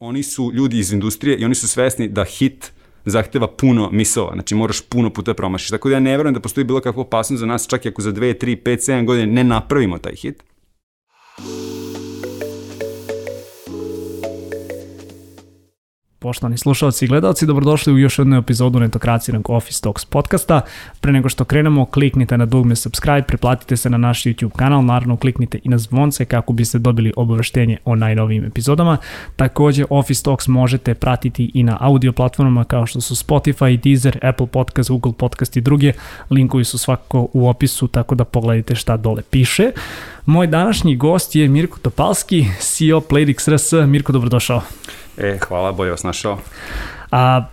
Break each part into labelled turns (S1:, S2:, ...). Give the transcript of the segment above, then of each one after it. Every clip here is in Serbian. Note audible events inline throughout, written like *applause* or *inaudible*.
S1: oni su ljudi iz industrije i oni su svesni da hit zahteva puno misova, znači moraš puno puta promašiš. Tako da ja ne verujem da postoji bilo kakva opasnost za nas, čak i ako za 2, 3, 5, 7 godine ne napravimo taj hit.
S2: Poštovani slušalci i gledalci, dobrodošli u još jednu epizodu netokracijnog Office Talks podcasta. Pre nego što krenemo, kliknite na dugme subscribe, preplatite se na naš YouTube kanal, naravno kliknite i na zvonce kako biste dobili obaveštenje o najnovijim epizodama. Takođe, Office Talks možete pratiti i na audio platformama kao što su Spotify, Deezer, Apple Podcast, Google Podcast i druge. Linkovi su svakako u opisu, tako da pogledajte šta dole piše. Moj današnji gost je Mirko Topalski, CEO Playdix RS. Mirko, dobrodošao.
S1: E, hvala, bolje vas našao.
S2: A,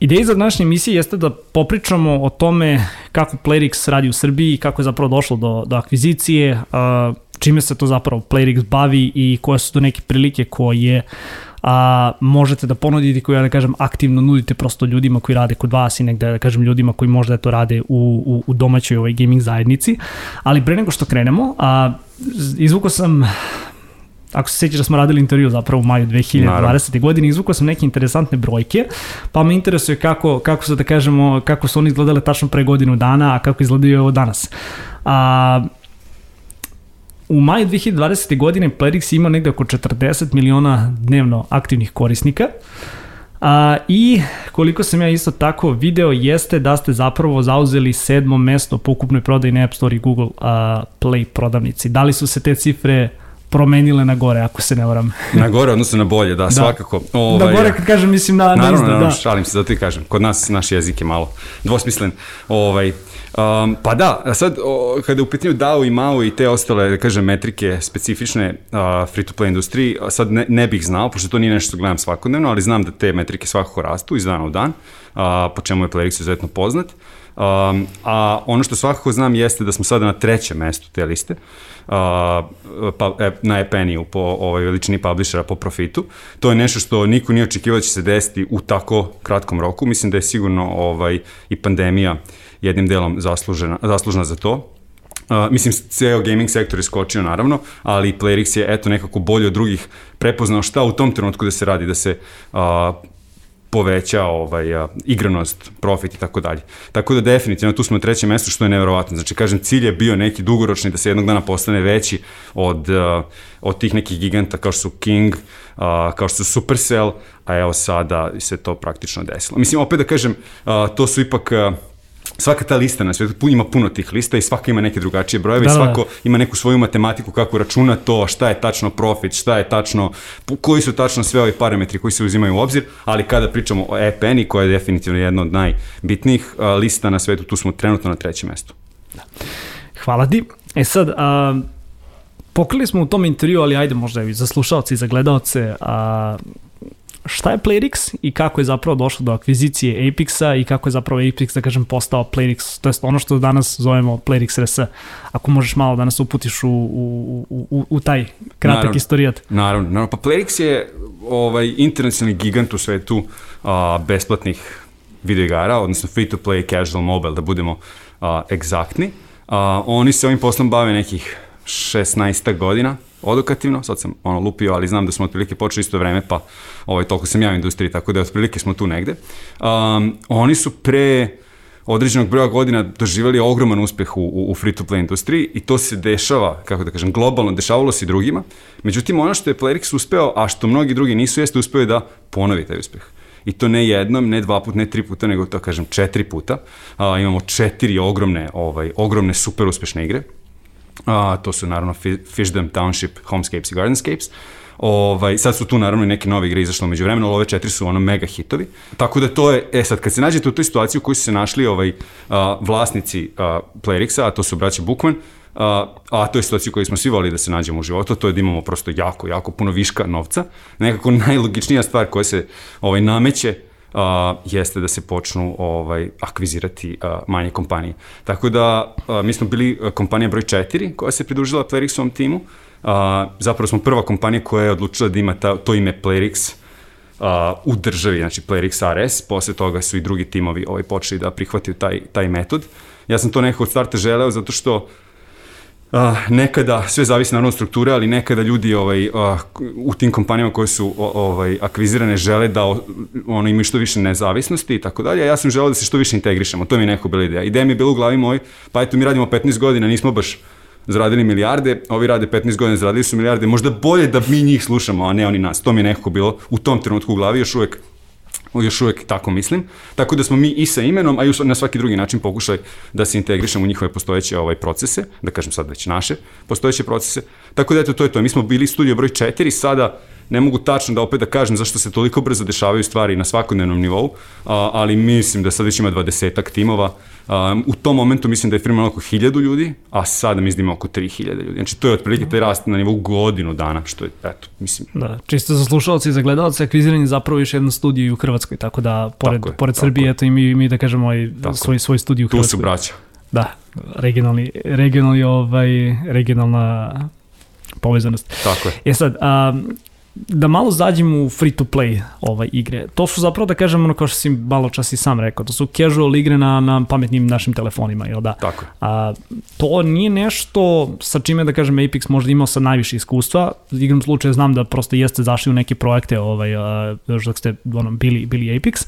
S2: Ideja za današnje emisije jeste da popričamo o tome kako Playrix radi u Srbiji, kako je zapravo došlo do, do akvizicije, a, čime se to zapravo Playrix bavi i koje su to neke prilike koje a, možete da ponudite koje, da kažem, aktivno nudite prosto ljudima koji rade kod vas i negde, da kažem, ljudima koji možda to rade u, u, u domaćoj ovoj gaming zajednici. Ali pre nego što krenemo, a, izvukao sam ako se sećaš da smo radili intervju zapravo u maju 2020. Naravno. godine, izvukao sam neke interesantne brojke, pa me interesuje kako, kako se da kažemo, kako su oni izgledale tačno pre godinu dana, a kako izgledaju ovo danas. A, u maju 2020. godine Plerix ima negde oko 40 miliona dnevno aktivnih korisnika, A, I koliko sam ja isto tako video jeste da ste zapravo zauzeli sedmo mesto po ukupnoj prodaji na App Store i Google a, Play prodavnici. Da li su se te cifre promenile na gore, ako se ne varam. *laughs*
S1: na gore, odnosno na bolje, da, da. svakako.
S2: Ovaj, na gore, kad kažem, mislim na,
S1: naravno,
S2: na izda,
S1: naravno,
S2: da.
S1: šalim se, da ti kažem. Kod nas naš jezik je malo dvosmislen. Ovaj, Um, pa da, sad o, kada je u pitanju DAO i MAO i te ostale, da kažem, metrike specifične uh, free-to-play industriji, sad ne, ne bih znao, pošto to nije nešto što gledam svakodnevno, ali znam da te metrike svakako rastu iz dana u dan, uh, po čemu je Playrix izuzetno poznat. Um, a ono što svakako znam jeste da smo sada na trećem mestu te liste, uh, pa, e, na Epeniju po ovoj veličini publishera po profitu. To je nešto što niko nije očekivao da će se desiti u tako kratkom roku. Mislim da je sigurno ovaj, i pandemija jednim delom zaslužena, zaslužna za to. Uh, mislim, ceo gaming sektor je skočio naravno, ali Playrix je eto nekako bolje od drugih prepoznao šta u tom trenutku da se radi, da se uh, poveća ovaj, a, igranost, profit i tako dalje. Tako da definitivno tu smo na trećem mestu što je neverovatno. Znači kažem cilj je bio neki dugoročni da se jednog dana postane veći od, a, od tih nekih giganta kao što su King, a, kao što su Supercell, a evo sada se to praktično desilo. Mislim opet da kažem, a, to su ipak a, svaka ta lista na svetu ima puno tih lista i svaka ima neke drugačije brojeve da, i da, svako da. ima neku svoju matematiku kako računa to, šta je tačno profit, šta je tačno, koji su tačno sve ovi parametri koji se uzimaju u obzir, ali kada pričamo o EPN-i koja je definitivno jedna od najbitnijih lista na svetu, tu smo trenutno na trećem mestu. Da.
S2: Hvala ti. E sad, a, pokrili smo u tom intervju, ali ajde možda i za slušalce i za gledalce, a, šta je Playrix i kako je zapravo došlo do akvizicije Apexa i kako je zapravo Apex, da kažem, postao Playrix, to je ono što danas zovemo Playrix RS. Ako možeš malo da nas uputiš u, u, u, u taj kratak naravno, istorijat.
S1: Naravno, naravno, pa Playrix je ovaj internacionalni gigant u svetu a, besplatnih videoigara, odnosno free to play, casual, mobile, da budemo a, egzaktni. A, oni se ovim poslom bave nekih 16 godina, odokativno, sad sam ono lupio, ali znam da smo otprilike počeli isto vreme, pa ovaj, toliko sam ja u industriji, tako da otprilike smo tu negde. Um, oni su pre određenog broja godina doživali ogroman uspeh u, u, u free-to-play industriji i to se dešava, kako da kažem, globalno, dešavalo se i drugima. Međutim, ono što je Playrix uspeo, a što mnogi drugi nisu, jeste uspeo da ponovi taj uspeh. I to ne jednom, ne dva puta, ne tri puta, nego to kažem četiri puta. A, imamo četiri ogromne, ovaj, ogromne super uspešne igre A, to su naravno Fishdom Township, Homescapes i Gardenscapes. Ovaj, sad su tu naravno i neke nove igre izašle umeđu vremenu, ali ove četiri su ono mega hitovi. Tako da to je, e sad, kad se nađete u toj situaciji u kojoj su se našli ovaj, a, vlasnici a, Playrixa, a to su braći Bookman, a, a to je situacija u kojoj smo svi volili da se nađemo u životu, to je da imamo prosto jako, jako puno viška novca. Nekako najlogičnija stvar koja se ovaj, nameće a, jeste da se počnu ovaj, akvizirati a, manje kompanije. Tako da a, mi smo bili kompanija broj 4 koja se pridružila Playrixovom timu. A, zapravo smo prva kompanija koja je odlučila da ima ta, to ime Playrix a, u državi, znači Playrix RS, posle toga su i drugi timovi ovaj, počeli da prihvataju taj, taj metod. Ja sam to nekako od starta želeo zato što Uh, nekada, sve zavisi naravno strukture, ali nekada ljudi ovaj, uh, u tim kompanijama koje su ovaj, akvizirane žele da ono, imaju što više nezavisnosti i tako dalje, ja sam želeo da se što više integrišemo, to mi je neko bila ideja. Ideja mi je bila u glavi moj, pa eto mi radimo 15 godina, nismo baš zaradili milijarde, ovi rade 15 godina, zaradili su milijarde, možda bolje da mi njih slušamo, a ne oni nas. To mi je nekako bilo u tom trenutku u glavi, još uvek još uvek tako mislim. Tako da smo mi i sa imenom, a i na svaki drugi način pokušali da se integrišemo u njihove postojeće ovaj procese, da kažem sad već naše postojeće procese. Tako da eto, to je to. Mi smo bili studio broj 4, sada ne mogu tačno da opet da kažem zašto se toliko brzo dešavaju stvari na svakodnevnom nivou, a, ali mislim da sad već ima 20 timova. A, u tom momentu mislim da je firma oko 1000 ljudi, a sada mislim da ima oko 3000 ljudi. Znači to je otprilike taj rast na nivou godinu dana, što je, eto, mislim.
S2: Da, čisto za slušalce i za gledalce, akviziran je zapravo još jedan studij u Hrvatskoj, tako da pored, tako je, pored tako Srbije, eto i mi, mi da kažemo ovaj, svoj, svoj studij u Hrvatskoj.
S1: Tu su braća.
S2: Da, regionalni, regionalni ovaj, regionalna povezanost.
S1: Tako je.
S2: E sad, a, da malo zađemo u free to play ovaj igre. To su zapravo da kažem ono kao što si malo čas i sam rekao, to su casual igre na, na pametnim našim telefonima, jel da?
S1: Tako.
S2: A, to nije nešto sa čime da kažem Apex možda imao sa najviše iskustva. Igram slučaja znam da prosto jeste zašli u neke projekte ovaj, a, još dok ste ono, bili, bili Apex.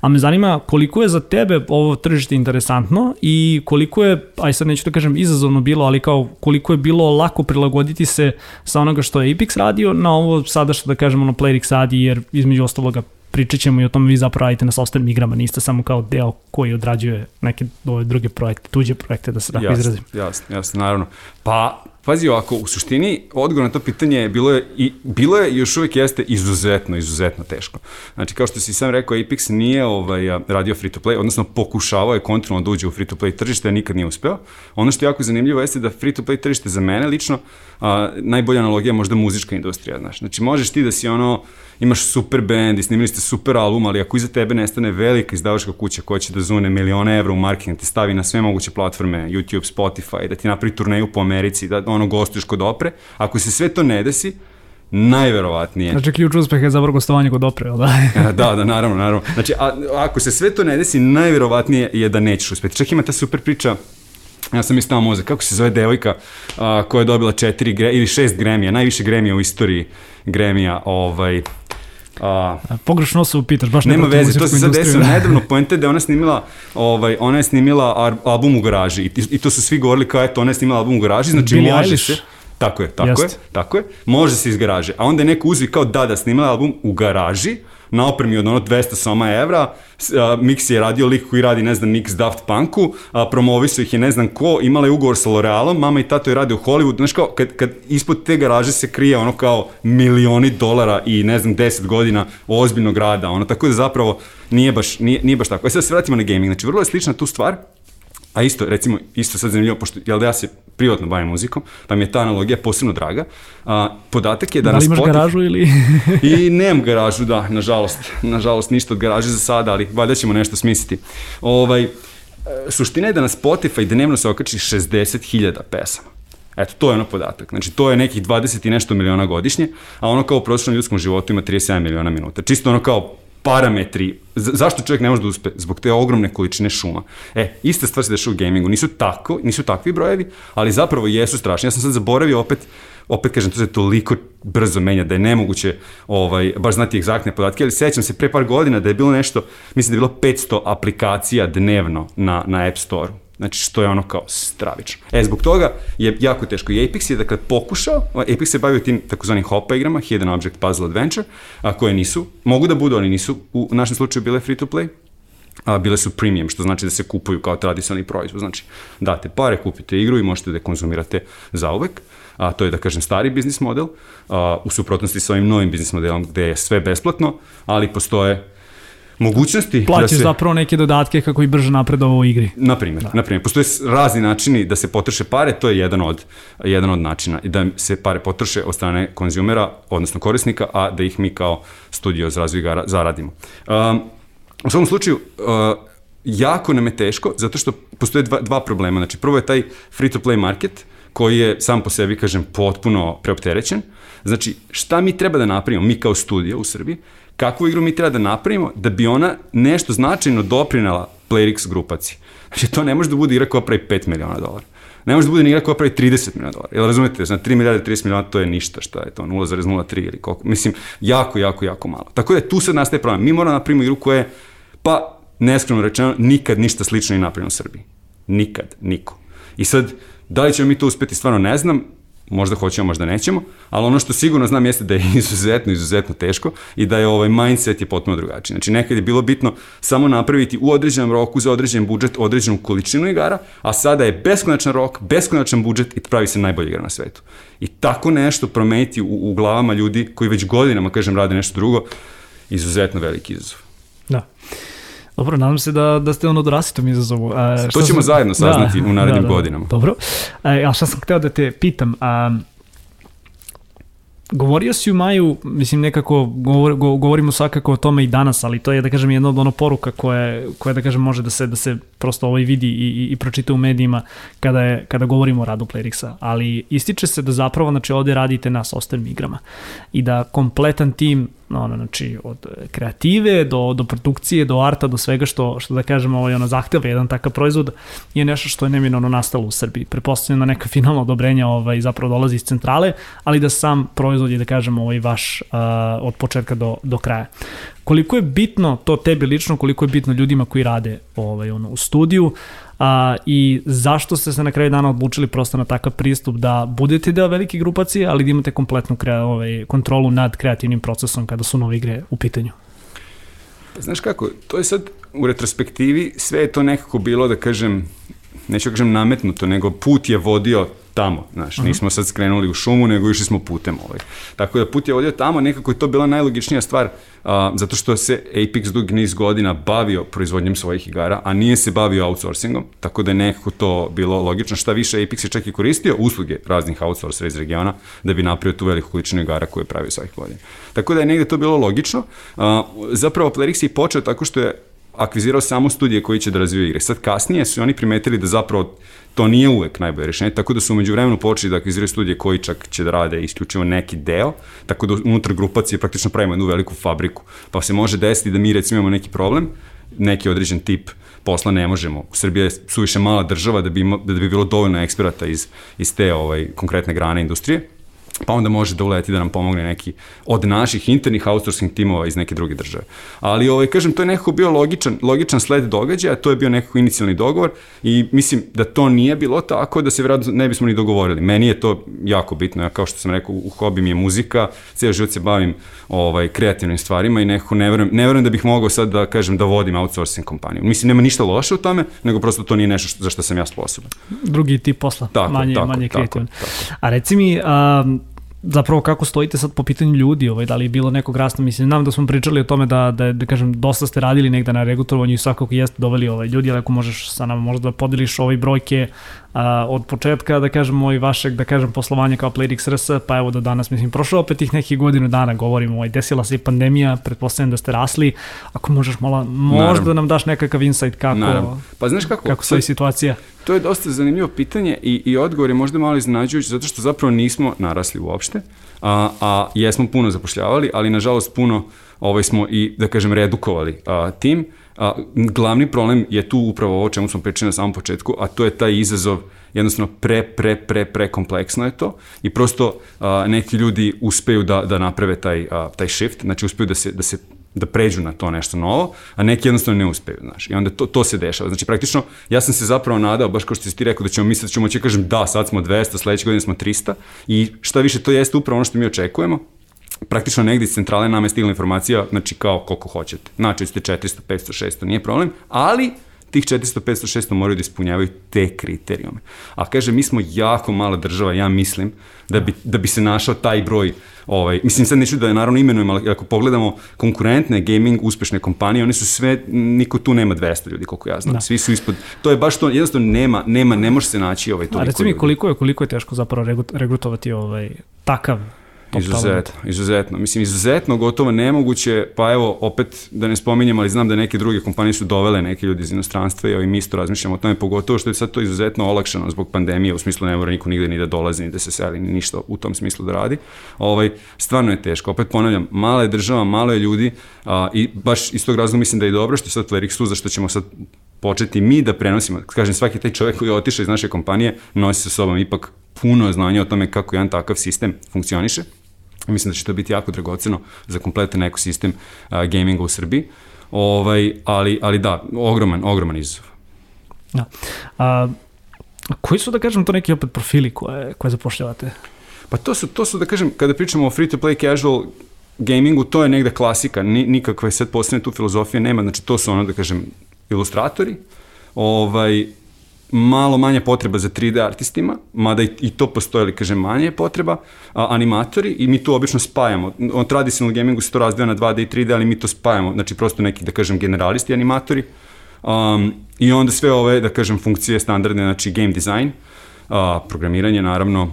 S2: A me zanima koliko je za tebe ovo tržište interesantno i koliko je, aj sad neću da kažem izazovno bilo, ali kao koliko je bilo lako prilagoditi se sa onoga što je Apex radio na ovo sad sada što da kažemo ono Playrix radi, jer između ostaloga pričat ćemo i o tome vi zapravo radite na software igrama, niste samo kao deo koji odrađuje neke ove druge projekte, tuđe projekte, da se tako jasne, izrazim.
S1: Jasno, jasno, naravno. Pa, pazi ovako, u suštini odgovor na to pitanje je bilo je, i, bilo je još uvijek jeste izuzetno, izuzetno teško. Znači, kao što si sam rekao, Apex nije ovaj, radio free to play, odnosno pokušavao je kontrolno da uđe u free to play tržište, nikad nije uspeo. Ono što je jako zanimljivo jeste da free to play tržište za mene lično, a, najbolja analogija je možda muzička industrija, znaš. Znači, možeš ti da si ono, imaš super band i snimili ste super album, ali ako iza tebe nestane velika izdavačka kuća koja će da zune milione evra u marketing, da te stavi na sve moguće platforme, YouTube, Spotify, da ti napravi turneju po Americi, da ono gostuješ kod opre, ako se sve to ne desi, najverovatnije.
S2: Znači ključ uspeha je zapravo gostovanje kod opre, da? *laughs*
S1: da, da, naravno, naravno. Znači, a, ako se sve to ne desi, najverovatnije je da nećeš uspeti. Čak ima ta super priča Ja sam istao mozak, kako se zove devojka a, koja je dobila četiri ili šest gremija, najviše gremija u istoriji gremija, ovaj,
S2: A, Pogrešno se upitaš, baš
S1: ne Nema veze, to se sad desilo *laughs* nedavno, poente da ona snimila, ovaj, ona je snimila album u garaži i, i to su svi govorili kao eto, ona je snimila album u garaži, znači Billie može Eilish. se... Tako je, tako Jest. je, tako je. Može se iz garaže. A onda je neko uzvi kao da, da snimala album u garaži, na opremi od ono 200 soma evra, Mix je radio lik koji radi, ne znam, Mix Daft Punku, a promovisao ih je ne znam ko, imala je ugovor sa L'Orealom, mama i tato je radio u Hollywood, znaš kao, kad, kad ispod te garaže se krije ono kao milioni dolara i ne znam, 10 godina ozbiljnog rada, ono, tako da zapravo nije baš, nije, nije baš tako. E sad se vratimo na gaming, znači vrlo je slična tu stvar, A isto, recimo, isto sad zanimljivo, pošto jel da ja se privatno bavim muzikom, pa mi je ta analogija posebno draga. A, podatak je da,
S2: da. Da li imaš garažu ili... *laughs*
S1: I nemam garažu, da, nažalost. Nažalost, ništa od garaže za sada, ali valjda ćemo nešto smisliti. Ovaj, suština je da na Spotify dnevno se okači 60.000 pesama. Eto, to je ono podatak. Znači, to je nekih 20 i nešto miliona godišnje, a ono kao u prosječnom ljudskom životu ima 37 miliona minuta. Čisto ono kao parametri, zašto čovjek ne može da uspe? Zbog te ogromne količine šuma. E, ista stvar se dešava u gamingu, nisu tako, nisu takvi brojevi, ali zapravo jesu strašni. Ja sam sad zaboravio opet, opet kažem, to se toliko brzo menja da je nemoguće ovaj, baš znati egzaktne podatke, ali sećam se pre par godina da je bilo nešto, mislim da je bilo 500 aplikacija dnevno na, na App Store-u Znači, što je ono kao stravično. E, zbog toga je jako teško. I Apex je, dakle, pokušao, Apex se bavio tim takozvanim hopa igrama, Hidden Object Puzzle Adventure, a koje nisu, mogu da budu, ali nisu u našem slučaju bile free to play, a bile su premium, što znači da se kupuju kao tradicionalni proizvod. Znači, date pare, kupite igru i možete da je konzumirate zauvek. A, to je, da kažem, stari biznis model, a, u suprotnosti sa ovim novim biznis modelom gde je sve besplatno, ali postoje mogućnosti
S2: Plaćaš da se... zapravo neke dodatke kako i brže napredovao u igri.
S1: Na primjer, da. na primjer. Postoje razni načini da se potroše pare, to je jedan od, jedan od načina. Da se pare potroše od strane konzumera, odnosno korisnika, a da ih mi kao studio za razvoj igara zaradimo. Um, u svakom slučaju, uh, jako nam je teško, zato što postoje dva, dva problema. Znači, prvo je taj free-to-play market, koji je sam po sebi, kažem, potpuno preopterećen. Znači, šta mi treba da napravimo, mi kao studio u Srbiji, kakvu igru mi treba da napravimo da bi ona nešto značajno doprinala PlayRix grupaci. Znači, to ne može da bude igra koja pravi 5 miliona dolara. Ne može da bude ni igra koja pravi 30 miliona dolara. Jel razumete, znači 3 milijarde 30 miliona to je ništa, šta je to, 0,03 ili koliko. Mislim, jako, jako, jako malo. Tako da tu sad nastaje problem. Mi moramo da napravimo igru koja je, pa, neskromno rečeno, nikad ništa slično i napravljeno u Srbiji. Nikad, niko. I sad, da li ćemo mi to uspeti, stvarno ne znam, možda hoćemo, možda nećemo, ali ono što sigurno znam jeste da je *laughs* izuzetno, izuzetno teško i da je ovaj mindset je potpuno drugačiji. Znači nekad je bilo bitno samo napraviti u određenom roku za određen budžet određenu količinu igara, a sada je beskonačan rok, beskonačan budžet i pravi se najbolji igra na svetu. I tako nešto promeniti u, u glavama ljudi koji već godinama, kažem, rade nešto drugo, izuzetno veliki izazov.
S2: Da. Dobro, nadam se da, da ste ono dorasti tom izazovu.
S1: A, to ćemo sam... zajedno saznati da, u narednim da, da, godinama.
S2: Dobro. A, a šta sam hteo da te pitam, a, Govorio si u maju, mislim nekako govor, govorimo svakako o tome i danas, ali to je da kažem jedna od ono poruka koja, koja da kažem može da se da se prosto ovaj vidi i, i, i pročita u medijima kada, je, kada govorimo o radu Playrixa, ali ističe se da zapravo znači ovde radite na software igrama i da kompletan tim ono, znači, od kreative do, do produkcije, do arta, do svega što, što da kažemo, ovaj, ono, zahteva jedan takav proizvod, je nešto što je neminovno nastalo u Srbiji. Prepostavljeno da neka finalna odobrenja ovaj, zapravo dolazi iz centrale, ali da sam proizvod je, da kažemo, ovaj, vaš uh, od početka do, do kraja. Koliko je bitno to tebi lično, koliko je bitno ljudima koji rade ovaj, ono, u studiju, a, i zašto ste se na kraju dana odlučili prosto na takav pristup da budete deo velike grupacije, ali da imate kompletnu krea, ovaj, kontrolu nad kreativnim procesom kada su nove igre u pitanju?
S1: Pa, znaš kako, to je sad u retrospektivi, sve je to nekako bilo, da kažem, neću da kažem nametnuto, nego put je vodio tamo, znaš, nismo sad skrenuli u šumu, nego išli smo putem ovaj. Tako da put je vodio tamo, nekako je to bila najlogičnija stvar, a, zato što se Apex dugi niz godina bavio proizvodnjom svojih igara, a nije se bavio outsourcingom, tako da je nekako to bilo logično. Šta više, Apex je čak i koristio usluge raznih outsourcera iz regiona da bi napravio tu veliku količinu igara koje je pravio svojih godina. Tako da je negde to bilo logično. A, zapravo Plerix je počeo tako što je akvizirao samo studije koji će da razviju igre. Sad kasnije su oni primetili da zapravo to nije uvek najbolje rešenje, tako da su umeđu vremenu počeli da akviziraju studije koji čak će da rade isključivo neki deo, tako da unutar grupacije praktično pravimo jednu veliku fabriku. Pa se može desiti da mi recimo imamo neki problem, neki određen tip posla ne možemo. Srbija je suviše mala država da bi, ima, da bi bilo dovoljno eksperata iz, iz te ovaj, konkretne grane industrije pa onda može da uleti da nam pomogne neki od naših internih outsourcing timova iz neke druge države. Ali, ovaj, kažem, to je nekako bio logičan, logičan sled događaja, to je bio nekako inicijalni dogovor i mislim da to nije bilo tako da se vjerojatno ne bismo ni dogovorili. Meni je to jako bitno, ja kao što sam rekao, u hobi mi je muzika, cijel život se bavim ovaj, kreativnim stvarima i nekako ne verujem, ne verujem da bih mogao sad da kažem da vodim outsourcing kompaniju. Mislim, nema ništa loše u tome, nego prosto to nije nešto što, za što sam ja sposoban.
S2: Drugi tip posla, tako, manje, tako, manje kreativan. Tako, tako. A reci mi, um, zapravo kako stojite sad po pitanju ljudi, ovaj, da li je bilo nekog rasta, mislim, znam da smo pričali o tome da, da, da kažem, dosta ste radili negde na regutrovanju i svakako jeste doveli ovaj, ljudi, ali ako možeš sa nama možda da podeliš ove brojke a, od početka, da kažem, i vašeg, da kažem, poslovanja kao Playrix RS, pa evo do danas, mislim, prošlo opet tih nekih godinu dana, govorimo, ovaj, desila se i pandemija, pretpostavljam da ste rasli, ako možeš malo, možda Naravno. nam daš nekakav insight kako, Naravno.
S1: pa znaš kako,
S2: kako stoji situacija.
S1: To je dosta zanimljivo pitanje i, i odgovor je možda malo iznenađujući zato što zapravo nismo narasli uopšte, a, a jesmo puno zapošljavali, ali nažalost puno ovaj smo i, da kažem, redukovali a, tim. A, glavni problem je tu upravo ovo čemu smo pričali na samom početku, a to je taj izazov jednostavno pre, pre, pre, pre kompleksno je to i prosto a, neki ljudi uspeju da, da naprave taj, a, taj shift, znači uspeju da se, da se da pređu na to nešto novo, a neki jednostavno ne uspeju, znaš. I onda to, to se dešava. Znači, praktično, ja sam se zapravo nadao, baš kao što si ti rekao, da ćemo misliti, da ćemo moći kažem, da, sad smo 200, sledeće godine smo 300 i šta više, to jeste upravo ono što mi očekujemo, praktično negde iz centrale nama je stigla informacija, znači kao koliko hoćete. Znači, ste 400, 500, 600, nije problem, ali tih 400, 500, 600 moraju da ispunjavaju te kriterijume. A kaže, mi smo jako mala država, ja mislim, da bi, da bi se našao taj broj Ovaj, mislim, sad neću da je naravno imenujem, ali ako pogledamo konkurentne gaming uspešne kompanije, oni su sve, niko tu nema 200 ljudi, koliko ja znam. Da. Svi su ispod, to je baš to, jednostavno nema, nema, ne može se naći ovaj toliko A reci
S2: mi, koliko je, koliko je teško zapravo regrutovati ovaj, takav
S1: Izuzetno, izuzetno. Mislim, izuzetno, gotovo nemoguće, pa evo, opet da ne spominjem, ali znam da neke druge kompanije su dovele neke ljudi iz inostranstva i ovaj, mi isto razmišljamo o tome, pogotovo što je sad to izuzetno olakšano zbog pandemije, u smislu ne mora niko nigde ni da dolazi, ni da se seli, ni ništa u tom smislu da radi. Ovaj, stvarno je teško. Opet ponavljam, mala je država, malo je ljudi a, i baš iz tog razloga mislim da je dobro što je sad Plerix tu, zašto ćemo sad početi mi da prenosimo. Kažem, svaki taj čovjek koji je otišao iz naše kompanije nosi sa sobom ipak puno znanja o tome kako jedan takav sistem funkcioniše. Mislim da će to biti jako dragoceno za kompletan ekosistem uh, gaminga u Srbiji. Ovaj, ali, ali da, ogroman, ogroman izazov.
S2: Da. A, koji su, da kažem, to neki opet profili koje, koje zapošljavate?
S1: Pa to su, to su, da kažem, kada pričamo o free-to-play casual gamingu, to je negde klasika, Ni, nikakve sad posebne tu filozofije nema, znači to su ono, da kažem, ilustratori, ovaj, malo manje potreba za 3D artistima, mada i, i to postoje, ali kažem, manje potreba, a, animatori i mi to obično spajamo. On tradicional gamingu se to razvija na 2D i 3D, ali mi to spajamo, znači prosto neki, da kažem, generalisti animatori, um, i onda sve ove, da kažem, funkcije standardne, znači game design, uh, programiranje, naravno,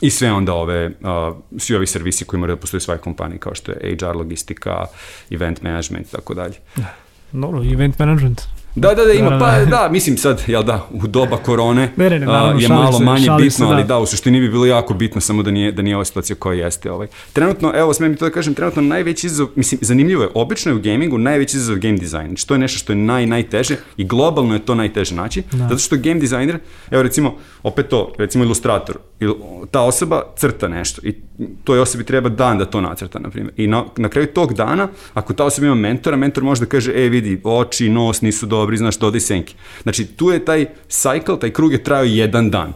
S1: i sve onda ove, uh, svi ovi servisi koji moraju da postoje svoje kompanije, kao što je HR, logistika, event management tako dalje.
S2: Dobro, event management.
S1: Da, da, da, ima, pa da, mislim sad, jel da, u doba korone
S2: ne, ne, ne, naravno,
S1: je malo
S2: se,
S1: manje bitno,
S2: se, da.
S1: ali da, u suštini bi bilo jako bitno samo da nije, da nije ova situacija koja jeste. Ovaj. Trenutno, evo, smem mi to da kažem, trenutno najveći izazov, mislim, zanimljivo je, obično je u gamingu najveći izazov game design, znači to je nešto što je naj, najteže i globalno je to najteže naći, da. zato što game designer, evo recimo, opet to, recimo ilustrator, ta osoba crta nešto i toj osobi treba dan da to nacrta, na primjer. I na, na kraju tog dana, ako ta osoba ima mentora, mentor može da kaže, e, vidi, oči, nos nisu dobri, znaš, dodaj senke. Znači, tu je taj cycle, taj krug je trajao jedan dan.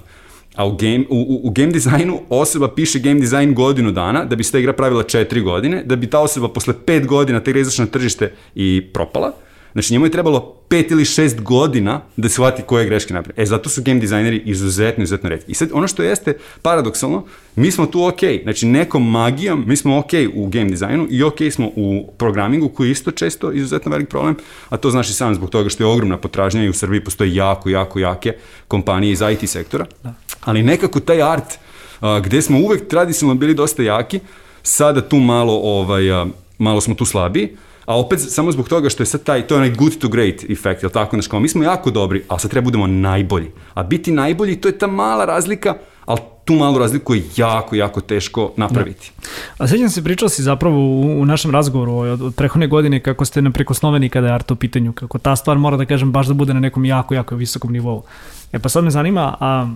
S1: A u game, u, u, game dizajnu osoba piše game dizajn godinu dana, da bi se ta igra pravila četiri godine, da bi ta osoba posle pet godina ta igra izašla na tržište i propala, Znači njemu je trebalo pet ili šest godina da shvati koje greške napravi. E, zato su game dizajneri izuzetno, izuzetno redki. I sad, ono što jeste paradoksalno, mi smo tu ok. Znači, nekom magijom, mi smo ok u game dizajnu i ok smo u programingu, koji je isto često izuzetno velik problem, a to znaš i sam zbog toga što je ogromna potražnja i u Srbiji postoje jako, jako jake kompanije iz IT sektora. Da. Ali nekako taj art, a, gde smo uvek tradicionalno bili dosta jaki, sada tu malo, ovaj, a, malo smo tu slabiji, a opet samo zbog toga što je sad taj, to je onaj good to great efekt, jel tako, znači kao mi smo jako dobri, ali sad treba budemo najbolji. A biti najbolji, to je ta mala razlika, ali tu malu razliku je jako, jako teško napraviti. Da.
S2: A sećam se, pričao si zapravo u, u našem razgovoru od, od prehodne godine kako ste neprikosnoveni kada je art u pitanju, kako ta stvar mora da kažem baš da bude na nekom jako, jako visokom nivou. E pa sad me zanima, a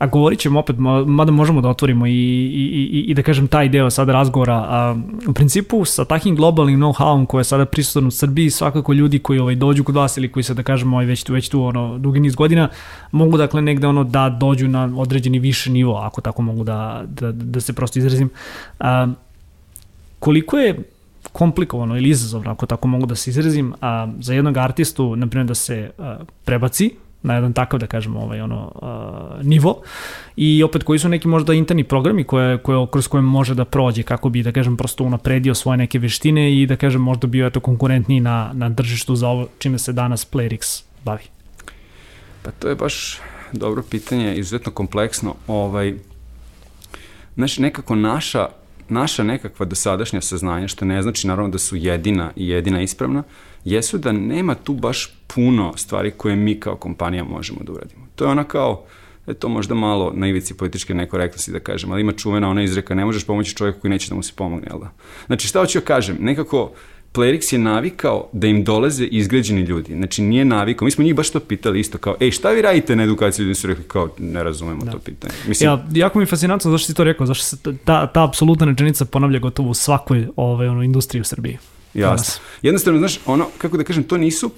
S2: A govorit ćemo opet, mada možemo da otvorimo i, i, i, i da kažem taj deo sada razgovora. A, u principu sa takim globalnim know-howom koje je sada prisutan u Srbiji, svakako ljudi koji ovaj, dođu kod vas ili koji se da kažemo ovaj, već tu, već tu ono, dugi niz godina, mogu dakle negde ono da dođu na određeni više nivo, ako tako mogu da, da, da se prosto izrazim. A, koliko je komplikovano ili izazovno, ako tako mogu da se izrazim, a, za jednog artistu, na primjer, da se a, prebaci na jedan takav, da kažemo, ovaj, ono, uh, nivo i opet koji su neki možda interni programi koje, koje, kroz koje može da prođe kako bi, da kažem, prosto unapredio svoje neke veštine i da kažem možda bio eto konkurentniji na, na držištu za ovo čime se danas Playrix bavi.
S1: Pa to je baš dobro pitanje, izuzetno kompleksno. Ovaj, znači, nekako naša naša nekakva dosadašnja saznanja, što ne znači naravno da su jedina i jedina ispravna, jesu da nema tu baš puno stvari koje mi kao kompanija možemo da uradimo. To je ona kao, je to možda malo na ivici političke nekorektnosti da kažem, ali ima čuvena ona izreka, ne možeš pomoći čovjeku koji neće da mu se pomogne, jel da? Znači šta hoću da kažem, nekako Playrix je navikao da im dolaze izgrađeni ljudi. Znači nije navikao. Mi smo njih baš to pitali isto kao, ej, šta vi radite na edukaciji? Ljudi su rekli kao, ne razumemo da. to pitanje.
S2: Mislim, ja, jako mi je fascinantno zašto si to rekao, zašto se ta, ta apsolutna rečenica ponavlja gotovo u svakoj ovaj, ono, industriji u Srbiji.
S1: Jasno. Jednostavno, znaš, ono, kako da kažem, to nisu,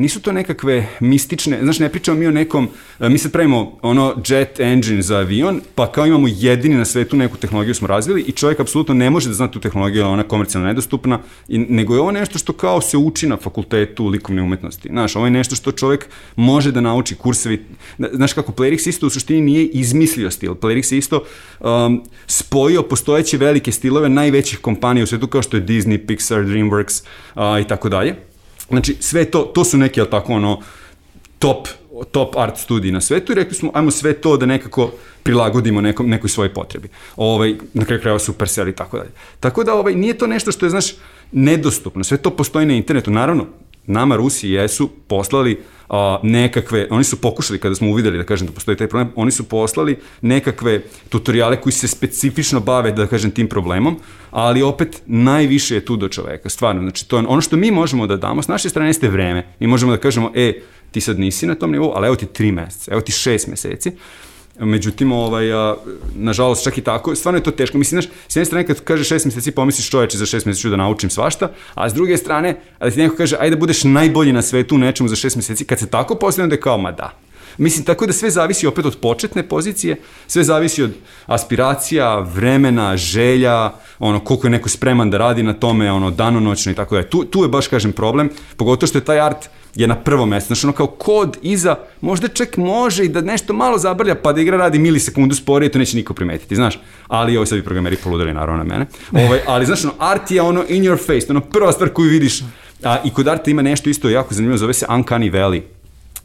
S1: nisu to nekakve mistične, znaš, ne pričamo mi o nekom, e, mi sad pravimo ono jet engine za avion, pa kao imamo jedini na svetu neku tehnologiju smo razvili i čovjek apsolutno ne može da zna tu tehnologiju, ona komercijalno nedostupna, i, nego je ovo nešto što kao se uči na fakultetu likovne umetnosti. Znaš, ovo je nešto što čovjek može da nauči kursevi. Znaš kako, Playrix isto u suštini nije izmislio stil. Playrix je isto um, spojio postojeće velike stilove najvećih kompanija u svetu kao što je Disney, Pixar, DreamWorks uh, i tako dalje Znači, sve to, to su neke, tako ono, top, top art studiji na svetu i rekli smo, ajmo sve to da nekako prilagodimo nekom, nekoj svojoj potrebi. Ovaj, na kraju krajeva Supercell i tako dalje. Tako da ovaj, nije to nešto što je, znaš, nedostupno. Sve to postoji na internetu. Naravno, nama Rusi jesu poslali a, nekakve, oni su pokušali kada smo uvideli da kažem da postoji taj problem, oni su poslali nekakve tutoriale koji se specifično bave da kažem tim problemom, ali opet najviše je tu do čoveka, stvarno, znači to je ono što mi možemo da damo, s naše strane jeste vreme, mi možemo da kažemo, e, ti sad nisi na tom nivou, ali evo ti tri meseca, evo ti šest meseci, Međutim, ovaj, a, nažalost, čak i tako, stvarno je to teško. Mislim, znaš, s jedne strane kad kaže šest meseci, pomisliš čoveče za šest meseci ću da naučim svašta, a s druge strane, da ti neko kaže, ajde da budeš najbolji na svetu u nečemu za šest meseci, kad se tako postavljamo da je kao, ma da, Mislim, tako da sve zavisi opet od početne pozicije, sve zavisi od aspiracija, vremena, želja, ono, koliko je neko spreman da radi na tome, ono, danonoćno i tako da. Tu, tu je baš, kažem, problem, pogotovo što je taj art je na prvom mestu. Znači, ono kao kod iza, možda čak može i da nešto malo zabrlja, pa da igra radi milisekundu sporije, to neće niko primetiti, znaš. Ali ovo sad bi programeri poludali naravno na mene. Ovaj, ali, znaš, ono, art je ono in your face, ono prva stvar koju vidiš. A, I kod arta ima nešto isto jako zanimljivo, zove se Uncanny Valley.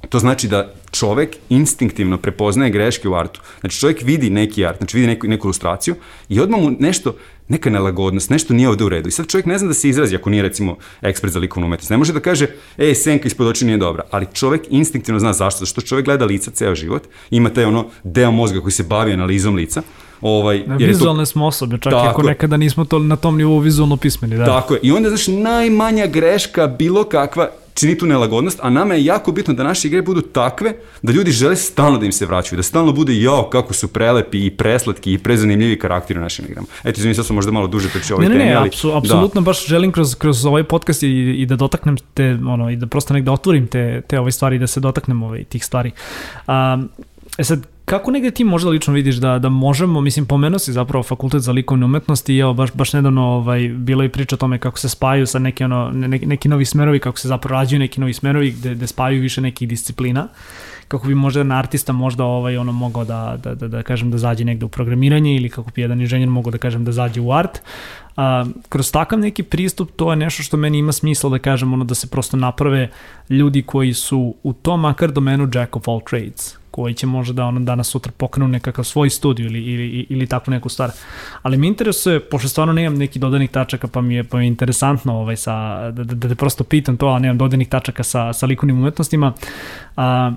S1: To znači da čovek instinktivno prepoznaje greške u artu. Znači čovek vidi neki art, znači vidi neku, neku ilustraciju i odmah mu nešto, neka nelagodnost, nešto nije ovde u redu. I sad čovjek ne zna da se izrazi ako nije recimo ekspert za likovnu umetnost. Ne može da kaže, ej, senka ispod očiju nije dobra, ali čovjek instinktivno zna zašto, zašto čovjek gleda lica ceo život, ima taj ono deo mozga koji se bavi analizom lica, Ovaj,
S2: jer vizualne to... smo osobe, čak i ako je. nekada nismo to na tom nivou vizualno pismeni. Da.
S1: Tako je. I onda, znaš, najmanja greška bilo kakva čini tu nelagodnost, a nama je jako bitno da naše igre budu takve da ljudi žele stalno da im se vraćaju, da stalno bude jao kako su prelepi i preslatki i prezanimljivi karakteri u našim igrama. Eto, izvini, sad sam možda malo duže pričao ovoj
S2: ne,
S1: temi,
S2: ne, ne,
S1: ali...
S2: Apsu, apsolutno da. baš želim kroz, kroz ovaj podcast i, i da dotaknem te, ono, i da prosto negde otvorim te, te ove stvari, da se dotaknem ovaj, tih stvari. Um, E sad, kako negde ti možda lično vidiš da, da možemo, mislim, pomenuo si zapravo fakultet za likovne umetnosti i evo, baš, baš nedavno ovaj, bilo i priča o tome kako se spaju sa neki, ono, ne, neki novi smerovi, kako se zapravo rađaju neki novi smerovi gde, gde spaju više nekih disciplina kako bi možda jedan artista možda ovaj ono mogao da, da, da, da kažem da zađe negde u programiranje ili kako bi jedan inženjer mogao da kažem da zađe u art. A, kroz takav neki pristup to je nešto što meni ima smisla da kažem ono da se prosto naprave ljudi koji su u tom makar domenu jack of all trades koji će možda da ono danas sutra pokrenu nekakav svoj studiju ili, ili, ili takvu neku stvar. Ali mi interesuje, pošto stvarno nemam neki dodanih tačaka, pa mi je, pa mi je interesantno ovaj, sa, da, da, da te prosto pitam to, a nemam dodanih tačaka sa, sa likovnim umetnostima, a,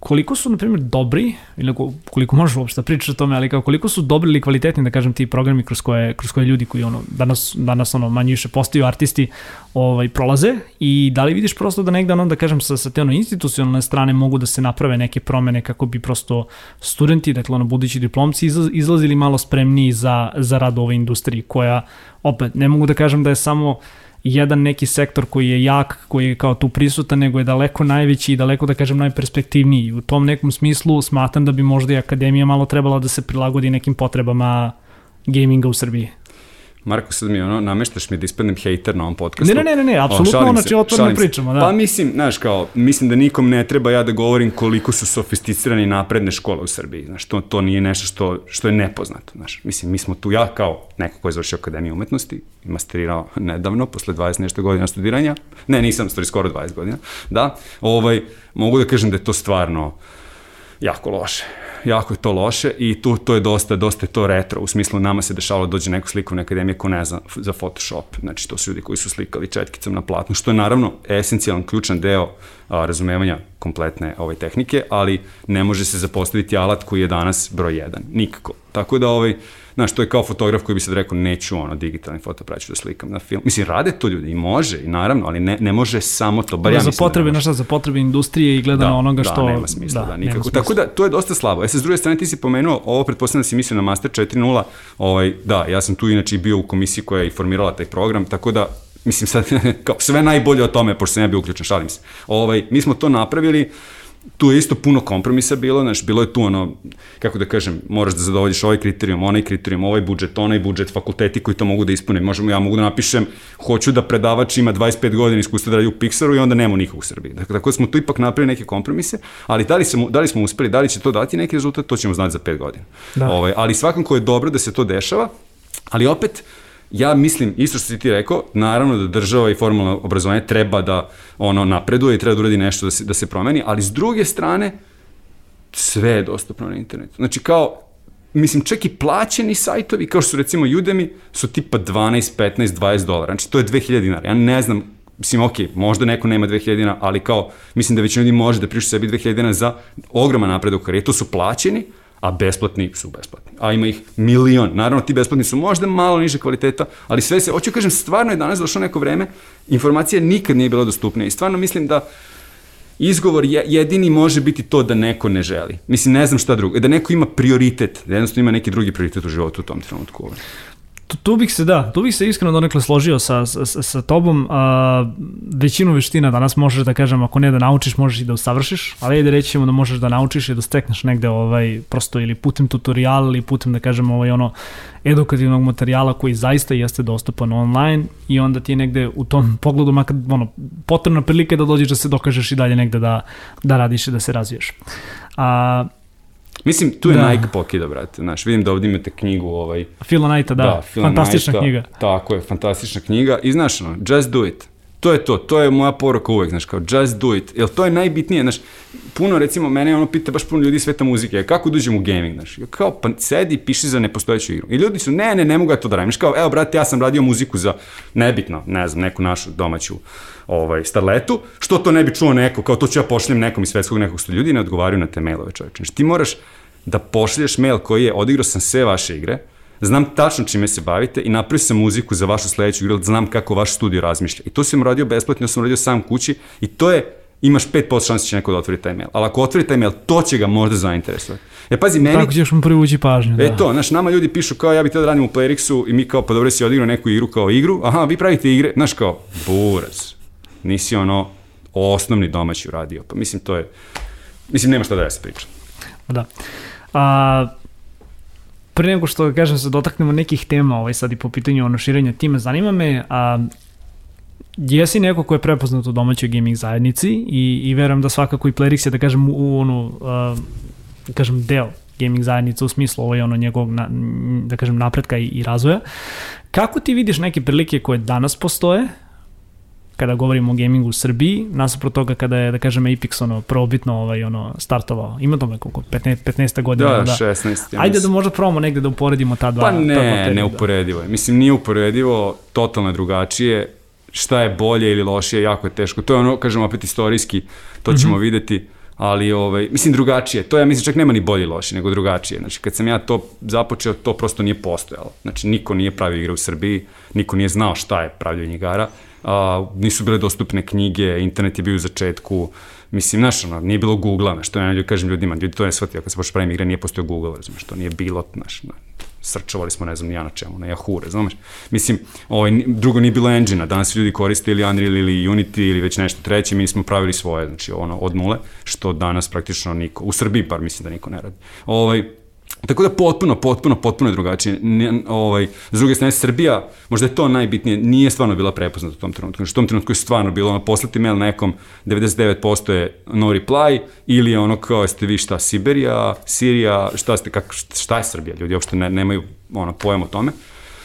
S2: koliko su, na primjer, dobri, ili koliko možeš uopšte da pričaš o tome, ali kao koliko su dobri ili kvalitetni, da kažem, ti programi kroz koje, kroz koje ljudi koji ono, danas, danas ono, manje više postaju artisti, ovaj, prolaze i da li vidiš prosto da negde, ono, da kažem, sa, sa te ono, institucionalne strane mogu da se naprave neke promene kako bi prosto studenti, dakle, ono, budući diplomci izlazili malo spremniji za, za rad u ovoj industriji, koja, opet, ne mogu da kažem da je samo jedan neki sektor koji je jak, koji je kao tu prisutan, nego je daleko najveći i daleko, da kažem, najperspektivniji. U tom nekom smislu smatram da bi možda i akademija malo trebala da se prilagodi nekim potrebama gaminga u Srbiji.
S1: Marko, sad mi ono, nameštaš mi da ispadnem hejter na ovom podcastu.
S2: Ne, ne, ne, ne, apsolutno, o, znači otvorno pričamo, da.
S1: Pa mislim, znaš, kao, mislim da nikom ne treba ja da govorim koliko su sofisticirani napredne škole u Srbiji, znaš, to, to nije nešto što, što je nepoznato, znaš. Mislim, mi smo tu, ja kao neko ko je završio Akademiju umetnosti, masterirao nedavno, posle 20 nešto godina studiranja, ne, nisam, stvari skoro 20 godina, da, ovaj, mogu da kažem da je to stvarno jako loše jako je to loše i tu to je dosta, dosta je to retro, u smislu nama se dešavalo da dođe neko slikovne akademije ko ne zna za Photoshop, znači to su ljudi koji su slikali četkicom na platnu, što je naravno esencijalan, ključan deo a, razumevanja kompletne ove tehnike, ali ne može se zapostaviti alat koji je danas broj 1, nikako. Tako da ovaj, Znaš, to je kao fotograf koji bi sad rekao, neću ono, digitalni fotoaparat da slikam na film. Mislim, rade to ljudi i može, i naravno, ali ne, ne može samo to, bar ja
S2: za potrebe, da za potrebe industrije i gledano da, onoga što...
S1: Da, nema smisla, da, da nikako. Smisla. Tako da, to je dosta slabo. E, sa s druge strane, ti si pomenuo, ovo pretpostavljam da si mislio na Master 4.0, ovaj, da, ja sam tu inače bio u komisiji koja je formirala taj program, tako da mislim sad, *laughs* kao sve najbolje o tome, pošto sam ja bio uključen, šalim se. Ovaj, mi smo to napravili, tu je isto puno kompromisa bilo, znaš, bilo je tu ono, kako da kažem, moraš da zadovoljiš ovaj kriterijum, onaj kriterijum, ovaj budžet, onaj budžet, fakulteti koji to mogu da ispune. Možemo, ja mogu da napišem, hoću da predavač ima 25 godina iskustva da radi u Pixaru i onda nema nikog u Srbiji. Dakle, tako da smo tu ipak napravili neke kompromise, ali da li, smo, da li smo uspeli, da li će to dati neki rezultat, to ćemo znati za 5 godina. Da. Ovaj, ali svakako je dobro da se to dešava, ali opet, ja mislim, isto što si ti rekao, naravno da država i formalno obrazovanje treba da ono napreduje i treba da uradi nešto da se, da se promeni, ali s druge strane, sve je dostupno na internetu. Znači kao, mislim, čak i plaćeni sajtovi, kao što su recimo Udemy, su tipa 12, 15, 20 dolara. Znači, to je 2000 dinara. Ja ne znam mislim, ok, možda neko nema 2000 dinara, ali kao, mislim da većina ljudi može da prišu sebi 2000 dinara za ogroman napredak karijeri. To su plaćeni, a besplatni su besplatni. A ima ih milion. Naravno, ti besplatni su možda malo niže kvaliteta, ali sve se, hoću kažem, stvarno je danas došlo neko vreme, informacija nikad nije bila dostupnija i stvarno mislim da izgovor je, jedini može biti to da neko ne želi. Mislim, ne znam šta drugo. Da neko ima prioritet, da jednostavno ima neki drugi prioritet u životu u tom trenutku.
S2: Tu, tu bih se, da, tu bih se iskreno donekle složio sa, sa, sa tobom. A, većinu veština danas možeš da kažem, ako ne da naučiš, možeš i da usavršiš, ali ajde reći ćemo da možeš da naučiš i da stekneš negde ovaj, prosto ili putem tutoriala ili putem da kažem ovaj, ono, edukativnog materijala koji zaista jeste dostupan online i onda ti je negde u tom pogledu makar ono, potrebna prilika da dođeš da se dokažeš i dalje negde da, da radiš i da se razviješ. A,
S1: Mislim, tu je da. Nike pokida, brate. Znaš, vidim da ovdje imate knjigu, ovaj...
S2: Phila Knighta, da. da fantastična Knighta, knjiga.
S1: Tako je, fantastična knjiga. I znaš, ono, just do it. To je to, to je moja poruka uvek, znaš, kao just do it. Jer to je najbitnije, znaš, puno, recimo, mene ono pita baš puno ljudi sveta muzike, kako dođem u gaming, znaš, kao, pa sedi i piši za nepostojeću igru. I ljudi su, ne, ne, ne mogu ja to da radim. Znaš, kao, evo, brate, ja sam radio muziku za, nebitno, ne znam, neku našu domaću ovaj, starletu, što to ne bi čuo neko, kao to ću ja pošljem nekom iz svetskog nekog sto ljudi ne odgovaraju na te mailove, čoveče. Znači, ti moraš da pošlješ mail koji je odigrao sam sve vaše igre, znam tačno čime se bavite i napravio sam muziku za vašu sledeću igru, znam kako vaš studio razmišlja. I to sam radio besplatno, ja sam radio sam kući i to je imaš 5% šanse da će neko da otvori taj mail. Ali ako otvori taj mail, to će ga možda zainteresovati. E pazi, meni...
S2: Tako ćeš mu privući pažnju,
S1: da. E to, znaš, nama ljudi pišu kao ja bih teo da radim u Playrixu i mi kao, pa dobro si odigrao neku igru kao igru, aha, vi pravite igre, znaš kao, buraz, nisi ono osnovni domaći uradio. Pa mislim, to je, mislim, nema šta da ja se pričam.
S2: Da. A, pre nego što, kažem, se dotaknemo nekih tema ovaj, sad i po pitanju ono širenja tima, zanima me, a, jesi neko ko je prepoznat u domaćoj gaming zajednici i, i verujem da svakako i Plerix je, da kažem, u, onu, a, kažem, deo gaming zajednice u smislu ovo je ono njegovog, na, da kažem, napretka i, i razvoja. Kako ti vidiš neke prilike koje danas postoje, kada govorimo o gamingu u Srbiji, nasuprot toga kada je, da kažem, Apex ono, probitno ovaj, ono, startovao. Ima tome koliko, 15, 15 godina.
S1: Da, da, 16.
S2: Ja Ajde da možda probamo negde da uporedimo ta dva.
S1: Pa ne, ta dva uporedivo je. Mislim, nije uporedivo, totalno drugačije. Šta je bolje ili lošije, jako je teško. To je ono, kažem, opet istorijski, to ćemo mm -hmm. videti ali ovaj mislim drugačije. To ja mislim čak nema ni bolje ili loše, nego drugačije. Znači kad sam ja to započeo, to prosto nije postojalo. Znači niko nije pravio igre u Srbiji, niko nije znao šta je pravljanje igara a, nisu bile dostupne knjige, internet je bio u začetku, mislim, znaš, ono, nije bilo Google-a, znaš, to ja ljudi kažem ljudima, ljudi to ne shvatio, kad se počne pravim igre, nije postojao Google, razumeš, to nije bilo, znaš, na, srčovali smo, ne znam, ja na čemu, na Yahoo, razumeš, mislim, ovaj, drugo nije bilo engine-a, danas ljudi koriste ili Unreal ili Unity ili već nešto treće, mi smo pravili svoje, znači, ono, od nule, što danas praktično niko, u Srbiji par mislim da niko ne radi. Ovaj, Tako da potpuno, potpuno, potpuno je drugačije. N, ovaj, s druge strane, Srbija, možda je to najbitnije, nije stvarno bila prepoznata u tom trenutku. Znači, u tom trenutku je stvarno bilo ono, poslati mail nekom, 99% je no reply, ili ono kao, jeste vi šta, Siberija, Sirija, šta ste, kak, šta je Srbija? Ljudi uopšte ne, nemaju ono, pojem o tome.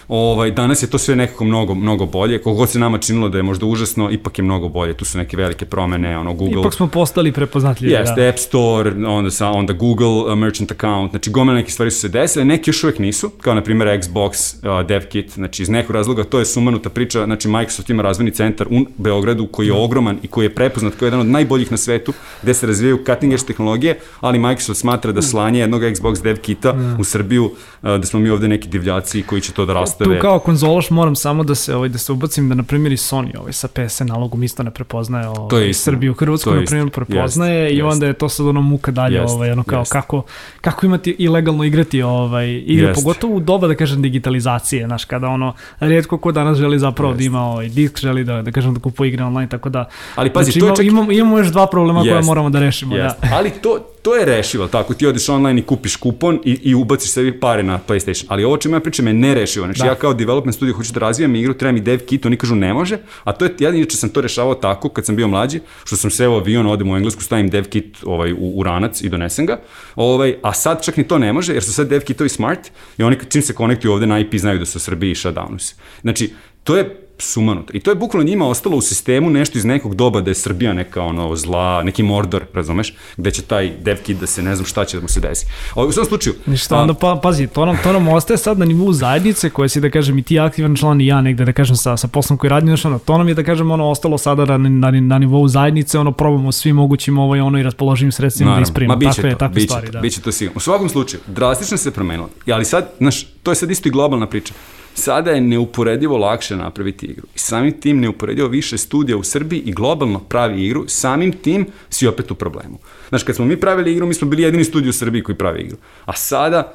S1: Ovaj, danas je to sve nekako mnogo, mnogo bolje. Koliko se nama činilo da je možda užasno, ipak je mnogo bolje. Tu su neke velike promene, ono Google...
S2: Ipak smo postali prepoznatljivi.
S1: Jeste, da. App Store, onda, sa, onda Google uh, Merchant Account, znači gomele neke stvari su se desile, neki još uvek nisu, kao na primjer Xbox uh, DevKit, znači iz nekog razloga to je sumanuta priča, znači Microsoft ima razvojni centar u Beogradu koji je ogroman i koji je prepoznat kao jedan od najboljih na svetu, gde se razvijaju cutting edge tehnologije, ali Microsoft smatra da slanje jednog Xbox DevKita mm. u Srbiju, uh, da smo mi ovde neki divljaci koji će to da
S2: tu kao konzološ moram samo da se ovaj da se ubacim da na primjer i Sony ovaj sa PS nalogom isto ne prepoznaje ovaj, to je isto. Srbiju Hrvatsku na primjer prepoznaje jest, i onda je to sad ono muka dalje jest, ovaj ono kao jest. kako kako imati ilegalno igrati ovaj igre jest. pogotovo u doba da kažem digitalizacije znaš kada ono retko ko danas želi zapravo jest. da ima ovaj disk želi da da kažem da kupuje igre online tako da
S1: Ali pazi
S2: znači,
S1: to je čak...
S2: imamo imamo još dva problema koje moramo da rešimo
S1: jest. da. Ali to to je rešivo, tako ti odeš online i kupiš kupon i, i ubaciš sebi pare na PlayStation. Ali ovo čemu ja pričam je nerešivo. Znači da. ja kao development studio hoću da razvijam igru, treba mi dev kit, oni kažu ne može, a to je, ja inače sam to rešavao tako kad sam bio mlađi, što sam seo avion, odem u Englesku, stavim dev kit ovaj, u, u ranac i donesem ga, ovaj, a sad čak ni to ne može, jer su sad dev kitovi smart i oni čim se konektuju ovde na IP znaju da su u Srbiji i shutdownu se. Znači, To je sumanuto. I to je bukvalno njima ostalo u sistemu nešto iz nekog doba da je Srbija neka ono zla, neki mordor, razumeš, gde će taj dev kid da se ne znam šta će da mu se desi. O, u svom slučaju...
S2: Ništa, onda pa, pazi, to nam, to nam ostaje sad na nivou zajednice koje si da kažem i ti aktivan član i ja negde da kažem sa, sa poslom koji radim, ono, to nam je da kažem ono ostalo sada na, na, na nivou zajednice, ono probamo svim mogućim ovo i ono i raspoloživim sredstvima da isprimamo.
S1: Ma biće
S2: takve,
S1: to,
S2: takve
S1: biće
S2: stvari,
S1: to,
S2: da.
S1: biće to sigurno. U svakom slučaju, drastično se promenilo. Ali sad, znaš, to je sad isto i globalna priča. Sada je neuporedivo lakše napraviti igru. I samim tim neuporedivo više studija u Srbiji i globalno pravi igru, samim tim si opet u problemu. Znaš, kad smo mi pravili igru, mi smo bili jedini studij u Srbiji koji pravi igru. A sada,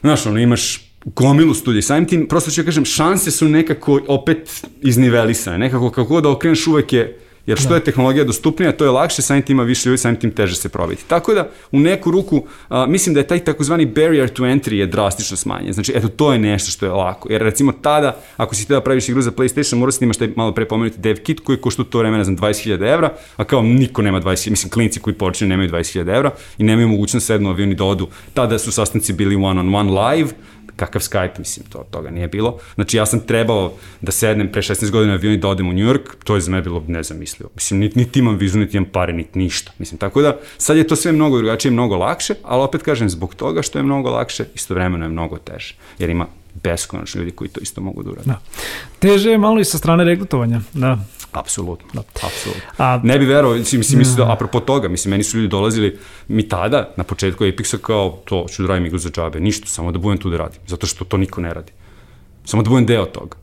S1: znaš, ono, imaš gomilu studija. Samim tim, prosto ću ja kažem, šanse su nekako opet iznivelisane. Nekako kako da okreneš uvek je Jer što da. je tehnologija dostupnija, to je lakše, samim tim ima više ljudi, samim tim teže se probiti. Tako da, u neku ruku, a, mislim da je taj takozvani barrier to entry je drastično smanjen. Znači, eto, to je nešto što je lako. Jer recimo tada, ako si da praviš igru za PlayStation, moraš da imaš taj malo pre pomenuti dev kit koji košta to vreme, ne znam, 20.000 evra, a kao niko nema 20.000, mislim, klinci koji počinju nemaju 20.000 evra i nemaju mogućnost sednu avion i da odu. Tada su sastanci bili one on one live, kakav Skype, mislim, to, toga nije bilo. Znači, ja sam trebao da sednem pre 16 godina avion i da odem u New York, to je za mene bilo nezamislivo. Mislim, niti, niti imam vizu, niti imam pare, niti ništa. Mislim, tako da, sad je to sve mnogo drugačije, mnogo lakše, ali opet kažem, zbog toga što je mnogo lakše, istovremeno je mnogo teže. Jer ima beskonačno ljudi koji to isto mogu da urade.
S2: Da. Teže je malo i sa strane regrutovanja, da.
S1: Apsolutno, da. apsolutno. A, ne bi verovao, mislim, mislim, mislim da, apropo toga, mislim, meni su ljudi dolazili, mi tada, na početku Apexa, kao, to ću da radim igru za džabe, ništa, samo da budem tu da radim, zato što to niko ne radi. Samo da budem deo toga.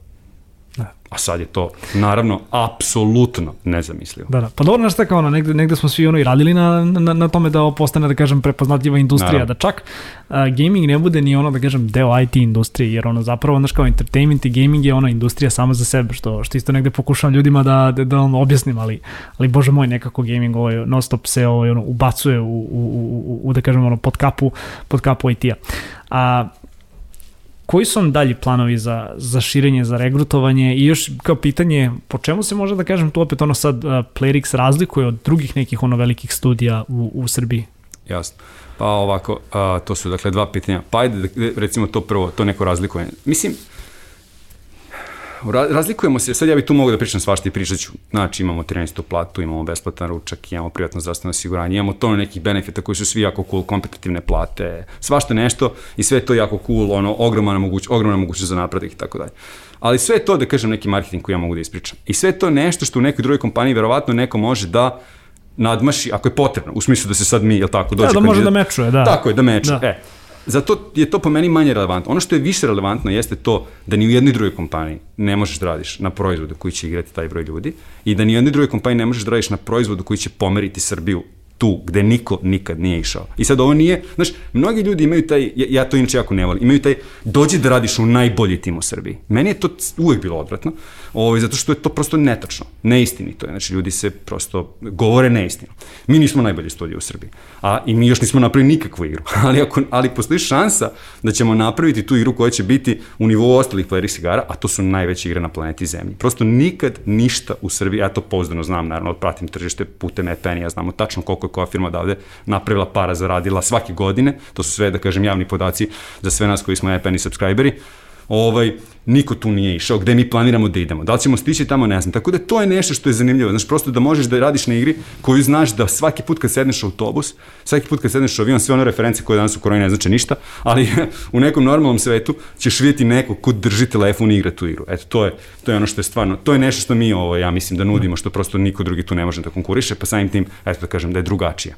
S1: A sad je to, naravno, apsolutno nezamislivo.
S2: Da, da. Pa dobro, znaš tako, ono, negde, negde smo svi ono i radili na, na, na tome da ovo postane, da kažem, prepoznatljiva industrija, naravno. da čak uh, gaming ne bude ni ono, da kažem, deo IT industrije, jer ono zapravo, znaš kao, entertainment i gaming je ono industrija sama za sebe, što, što isto negde pokušavam ljudima da, da, da ono, objasnim, ali, ali bože moj, nekako gaming ovaj, non stop se ovaj, ono, ubacuje u, u, u, u, da kažem, ono, pod kapu, pod kapu IT-a. A Koji su vam dalji planovi za, za širenje, za regrutovanje i još kao pitanje, po čemu se može da kažem tu opet ono sad Playrix razlikuje od drugih nekih ono velikih studija u, u Srbiji?
S1: Jasno. Pa ovako, a, to su dakle dva pitanja. Pa ajde, recimo to prvo, to neko razlikovanje. Mislim, razlikujemo se, sad ja bih tu mogu da pričam svašta i pričat ću. Znači, imamo 13. platu, imamo besplatan ručak, imamo privatno zdravstveno osiguranje, imamo to nekih benefita koji su svi jako cool, kompetitivne plate, svašta nešto i sve to jako cool, ono, ogromna moguć, ogromna mogućnost za napredak i tako dalje. Ali sve to, da kažem, neki marketing koji ja mogu da ispričam. I sve to nešto što u nekoj drugoj kompaniji verovatno neko može da nadmaši, ako je potrebno, u smislu da se sad mi, jel tako, dođe
S2: da, da može da mečuje, da.
S1: Tako je, da mečuje. Da. E, Zato je to po meni manje relevantno. Ono što je više relevantno jeste to da ni u jednoj drugoj kompaniji ne možeš da radiš na proizvodu koji će igrati taj broj ljudi i da ni u jednoj drugoj kompaniji ne možeš da radiš na proizvodu koji će pomeriti Srbiju tu gde niko nikad nije išao. I sad ovo nije, znaš, mnogi ljudi imaju taj, ja, ja to inače jako ne volim, imaju taj, dođi da radiš u najbolji tim u Srbiji. Meni je to uvek bilo odvratno, ovaj, zato što je to prosto netačno, neistinito je, znači ljudi se prosto govore neistinu. Mi nismo najbolji studij u Srbiji, a i mi još nismo napravili nikakvu igru, *laughs* ali, ako, ali postoji šansa da ćemo napraviti tu igru koja će biti u nivou ostalih playerih igara, a to su najveće igre na planeti Zemlji. Prosto nikad ništa u Srbiji, ja to pozdano znam, naravno, pratim tržište putem EPN, ja znamo tačno koliko je koja firma odavde napravila para, zaradila svake godine, to su sve, da kažem, javni podaci za sve nas koji smo EPN i subscriberi, ovaj, niko tu nije išao, gde mi planiramo da idemo. Da li ćemo stići tamo, ne znam. Tako da to je nešto što je zanimljivo. Znaš, prosto da možeš da radiš na igri koju znaš da svaki put kad sedneš u autobus, svaki put kad sedneš u avion, sve one reference koje danas u koroni ne znači ništa, ali *laughs* u nekom normalnom svetu ćeš vidjeti neko ko drži telefon i igra tu igru. Eto, to je, to je ono što je stvarno, to je nešto što mi, ovo, ja mislim, da nudimo, što prosto niko drugi tu ne može da konkuriše, pa samim tim, eto da kažem, da je drugačija.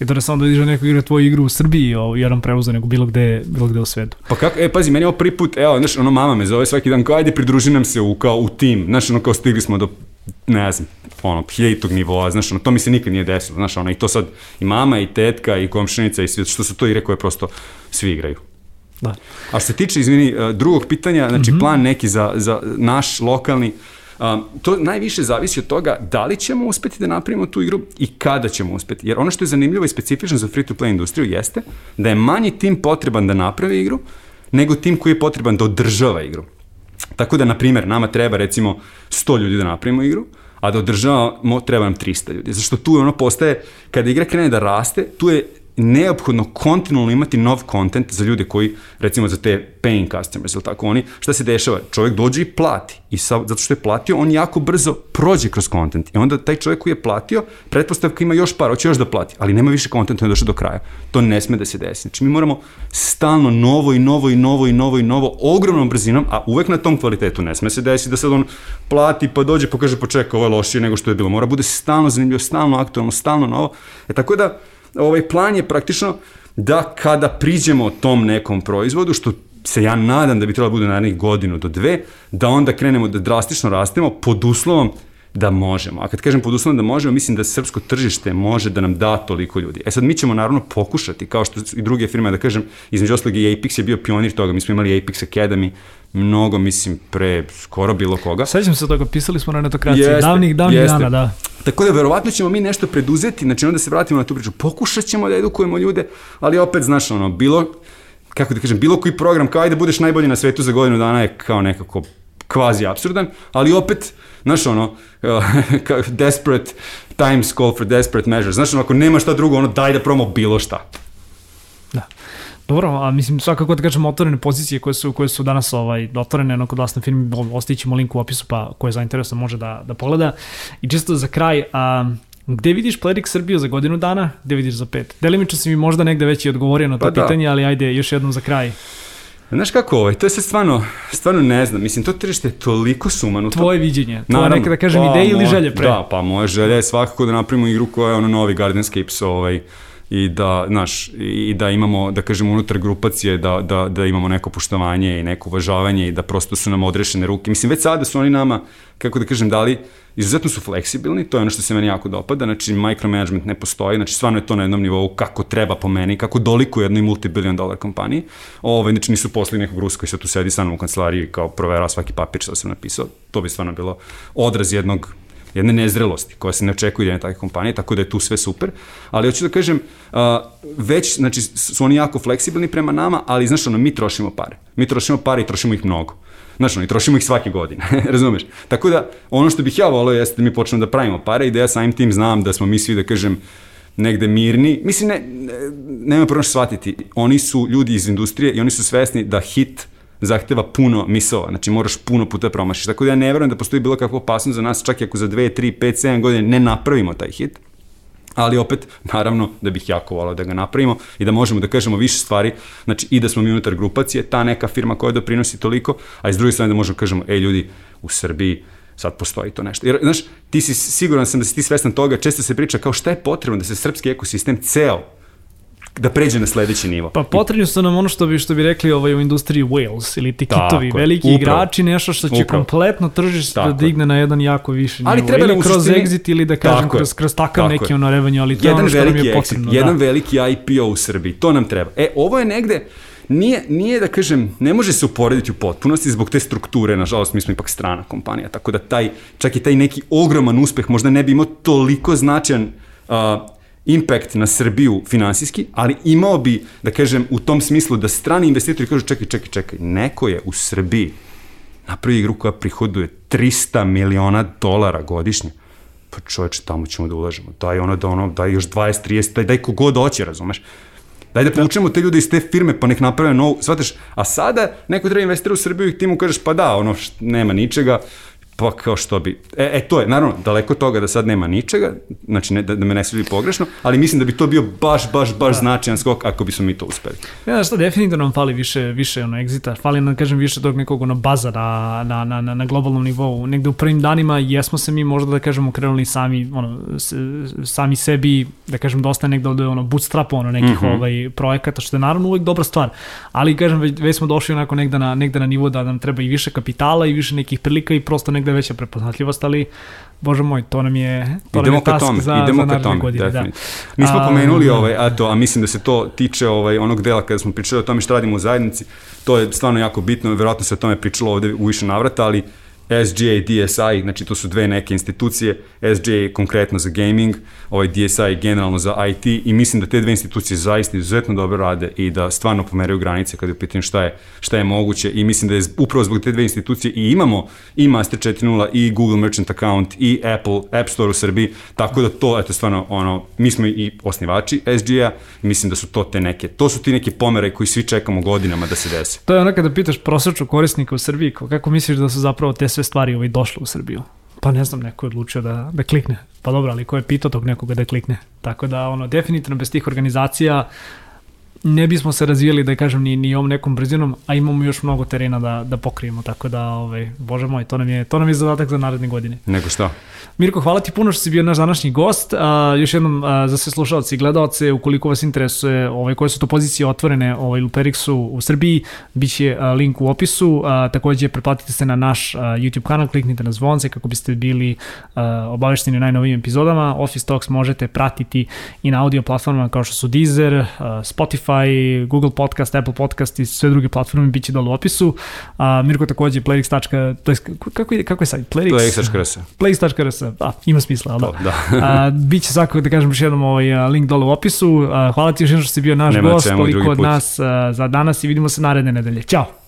S2: I to ne samo da vidiš da neko igra tvoju igru u Srbiji, jedan prevoza, nego bilo gde, bilo gde u svetu.
S1: Pa kako, e, pazi, meni je ovo prvi put, evo, znaš, ono mama me zove svaki dan, kao ajde pridruži nam se u, kao, u tim, znaš, ono kao stigli smo do ne znam, ono, hiljitog nivoa, znaš, ono, to mi se nikad nije desilo, znaš, ono, i to sad, i mama, i tetka, i komšinica, i svi, što su to igre koje prosto svi igraju. Da. A što se tiče, izvini, e, drugog pitanja, znači, mm -hmm. plan neki za, za naš lokalni, Um, to najviše zavisi od toga da li ćemo uspeti da napravimo tu igru i kada ćemo uspeti. Jer ono što je zanimljivo i specifično za free-to-play industriju jeste da je manji tim potreban da napravi igru nego tim koji je potreban da održava igru. Tako da, na primjer, nama treba recimo 100 ljudi da napravimo igru, a da održavamo treba nam 300 ljudi. Zašto tu ono postaje, kada igra krene da raste, tu je neophodno kontinualno imati nov content za ljude koji, recimo za te paying customers, ili tako, oni, šta se dešava? Čovjek dođe i plati i sa, zato što je platio, on jako brzo prođe kroz content i onda taj čovjek koji je platio, pretpostavka ima još par, hoće još da plati, ali nema više contenta, on je došao do kraja. To ne sme da se desi. Znači, mi moramo stalno novo i novo i novo i novo i novo, ogromnom brzinom, a uvek na tom kvalitetu ne sme se desi da sad on plati pa dođe pa kaže pa ovo je lošije nego što je bilo. Mora bude stalno zanimljivo, stalno aktualno, stalno novo. E tako da, ovaj plan je praktično da kada priđemo tom nekom proizvodu, što se ja nadam da bi trebalo da bude narednih godinu do dve, da onda krenemo da drastično rastemo pod uslovom da možemo. A kad kažem pod uslovom da možemo, mislim da srpsko tržište može da nam da toliko ljudi. E sad mi ćemo naravno pokušati, kao što i druge firme, da kažem, između ostalog i Apex je bio pionir toga, mi smo imali Apex Academy, mnogo, mislim, pre skoro bilo koga.
S2: Sećam se toga, pisali smo na netokraciji, jeste, davnih, davnih jeste. dana, da.
S1: Tako da verovatno ćemo mi nešto preduzeti, znači onda se vratimo na tu priču, pokušat ćemo da edukujemo ljude, ali opet, znaš, ono, bilo, kako da kažem, bilo koji program, kao ajde budeš najbolji na svetu za godinu dana je kao nekako kvazi absurdan, ali opet, znaš ono, *laughs* desperate times call for desperate measures, znaš ono, ako nema šta drugo, ono daj da promo bilo šta.
S2: Da. Dobro, a mislim svakako da kažem otvorene pozicije koje su koje su danas ovaj otvorene na kod vas na firmi, ostavićemo link u opisu pa ko je zainteresovan može da da pogleda. I čisto za kraj, a Gde vidiš Plerik Srbiju za godinu dana, gde vidiš za pet? Delimično si mi možda negde već i odgovorio na to pa da. pitanje, ali ajde još jednom za kraj.
S1: Znaš kako ovaj, to je sve stvarno, stvarno ne znam, mislim, to tržište je toliko sumanuto.
S2: Tvoje viđenje, tvoje neka da kažem pa, ideje ili želje pre.
S1: Da, pa moja želja je svakako da napravimo igru koja je ono novi Gardenscapes, ovaj, i da, znaš, i da imamo, da kažemo, unutar grupacije, da, da, da imamo neko poštovanje i neko uvažavanje i da prosto su nam odrešene ruke. Mislim, već sada su oni nama, kako da kažem, dali, izuzetno su fleksibilni, to je ono što se meni jako dopada, znači micromanagement ne postoji, znači stvarno je to na jednom nivou kako treba po meni, kako doliko jednoj multibillion dollar kompaniji. Ove, znači nisu posli nekog Rusa koji sad tu sedi sa mnom u kancelariji kao provera svaki papir što sam napisao. To bi stvarno bilo odraz jednog jedne nezrelosti koja se ne očekuje jedne takve kompanije, tako da je tu sve super. Ali hoću da kažem, uh, već, znači, su oni jako fleksibilni prema nama, ali, znaš, ono, mi trošimo pare. Mi trošimo pare i trošimo ih mnogo. Znaš, ono, i trošimo ih svake godine, *laughs* razumeš? Tako da, ono što bih ja volio jeste da mi počnemo da pravimo pare i da ja samim tim znam da smo mi svi, da kažem, negde mirni. Mislim, ne, ne, nema što shvatiti. Oni su ljudi iz industrije i oni su svesni da hit zahteva puno misova, znači moraš puno puta promašiš. Tako da ja ne verujem da postoji bilo kakva opasnost za nas, čak i ako za 2, 3, 5, 7 godine ne napravimo taj hit, ali opet, naravno, da bih jako volao da ga napravimo i da možemo da kažemo više stvari, znači i da smo mi unutar grupacije, ta neka firma koja doprinosi toliko, a iz druge strane da možemo da kažemo, ej ljudi, u Srbiji sad postoji to nešto. Jer, znaš, ti si siguran sam da si ti svestan toga, često se priča kao šta je potrebno da se srpski ekosistem ceo da pređe na sledeći nivo.
S2: Pa potrebno su nam ono što bi što bi rekli ovaj u industriji Wales ili ti kitovi, Tako veliki upravo, igrači, nešto što će upravo. kompletno tržište da digne na jedan jako viši nivo. Ali treba ili kroz suštini, exit ili da kažem kroz kroz takav neki je. ono revenue, ali to
S1: jedan
S2: je ono što nam je
S1: potrebno. Exit, jedan da. veliki IPO u Srbiji, to nam treba. E, ovo je negde nije, nije da kažem, ne može se uporediti u potpunosti zbog te strukture, nažalost mi smo ipak strana kompanija, tako da taj, čak i taj neki ogroman uspeh možda ne bi imao toliko značajan uh, impact na Srbiju finansijski, ali imao bi, da kažem, u tom smislu da strani investitori kažu čekaj, čekaj, čekaj, neko je u Srbiji napravi igru koja prihoduje 300 miliona dolara godišnje. Pa čoveče, tamo ćemo da ulažemo. Daj ono da ono, daj još 20, 30, daj, daj kogod hoće, razumeš? Daj da povučemo te ljude iz te firme pa nek naprave novu, shvataš, a sada neko treba investira u Srbiju i ti mu kažeš pa da, ono, nema ničega, Pa kao što bi... E, e, to je, naravno, daleko toga da sad nema ničega, znači ne, da, da me ne svidi pogrešno, ali mislim da bi to bio baš, baš, baš da. značajan skok ako bismo mi to uspeli.
S2: Ja, što definitivno nam fali više, više ono, egzita, fali nam, kažem, više tog nekog ono, baza na, na, na, na, na globalnom nivou. Negde u prvim danima jesmo se mi možda, da kažemo, krenuli sami, ono, sami sebi, da kažem, dosta negde ovde, ono, bootstrap, ono, nekih mm -hmm. ovaj, projekata, što je naravno uvek dobra stvar, ali, kažem, već, već smo došli onako negde na, negde na nivo da nam treba i više kapitala i više nekih prilika i prosto negde veća prepoznatljivost, ali bože moj, to nam je to idemo nam je task tome, za, idemo za ka tome, godine. Da.
S1: Nismo a, pomenuli da. ovaj, a to, a mislim da se to tiče ovaj, onog dela kada smo pričali o tome što radimo u zajednici, to je stvarno jako bitno, verovatno se o tome pričalo ovde u više navrata, ali SGA DSI, znači to su dve neke institucije, SGA konkretno za gaming, ovaj DSI generalno za IT i mislim da te dve institucije zaista izuzetno dobro rade i da stvarno pomeraju granice kada je u pitanju šta je, šta je moguće i mislim da je upravo zbog te dve institucije i imamo i Master 4.0 i Google Merchant Account i Apple App Store u Srbiji, tako da to, eto stvarno, ono, mi smo i osnivači SGA i mislim da su to te neke, to su ti neki pomere koji svi čekamo godinama da se dese.
S2: To je ono kada pitaš prosječnog korisnika u Srbiji, kako misliš da su zapravo te sve stvari ovaj došle u Srbiju? Pa ne znam, neko je odlučio da, da klikne. Pa dobro, ali ko je pitao tog nekoga da klikne? Tako da, ono, definitivno bez tih organizacija ne bismo se razvijeli, da kažem, ni, ni ovom nekom brzinom, a imamo još mnogo terena da, da pokrijemo, tako da, ovaj, bože moj, to nam je, to nam je zadatak za naredne godine.
S1: Nego šta?
S2: Mirko, hvala ti puno što si bio naš današnji gost. A, još jednom a, za sve slušalci i gledalce, ukoliko vas interesuje ovaj, koje su to pozicije otvorene ovaj, u Perixu u Srbiji, bit će a, link u opisu. A, takođe, preplatite se na naš a, YouTube kanal, kliknite na zvonce kako biste bili a, obavešteni najnovijim epizodama. Office Talks možete pratiti i na audio platformama kao što su Deezer, a, Spotify, Google Podcast, Apple Podcast i sve druge platforme bit će dole u opisu. A, Mirko takođe, playrix. To je, kako, je, kako je sad?
S1: Playrix. Playrix.rs.
S2: Playrix.rs da, ima smisla, ali
S1: da. da.
S2: a, biće svakako da kažem još jednom ovaj link dole u opisu. A, hvala ti još jednom što si bio naš Nema gost, toliko od nas a, za danas i vidimo se naredne nedelje. Ćao!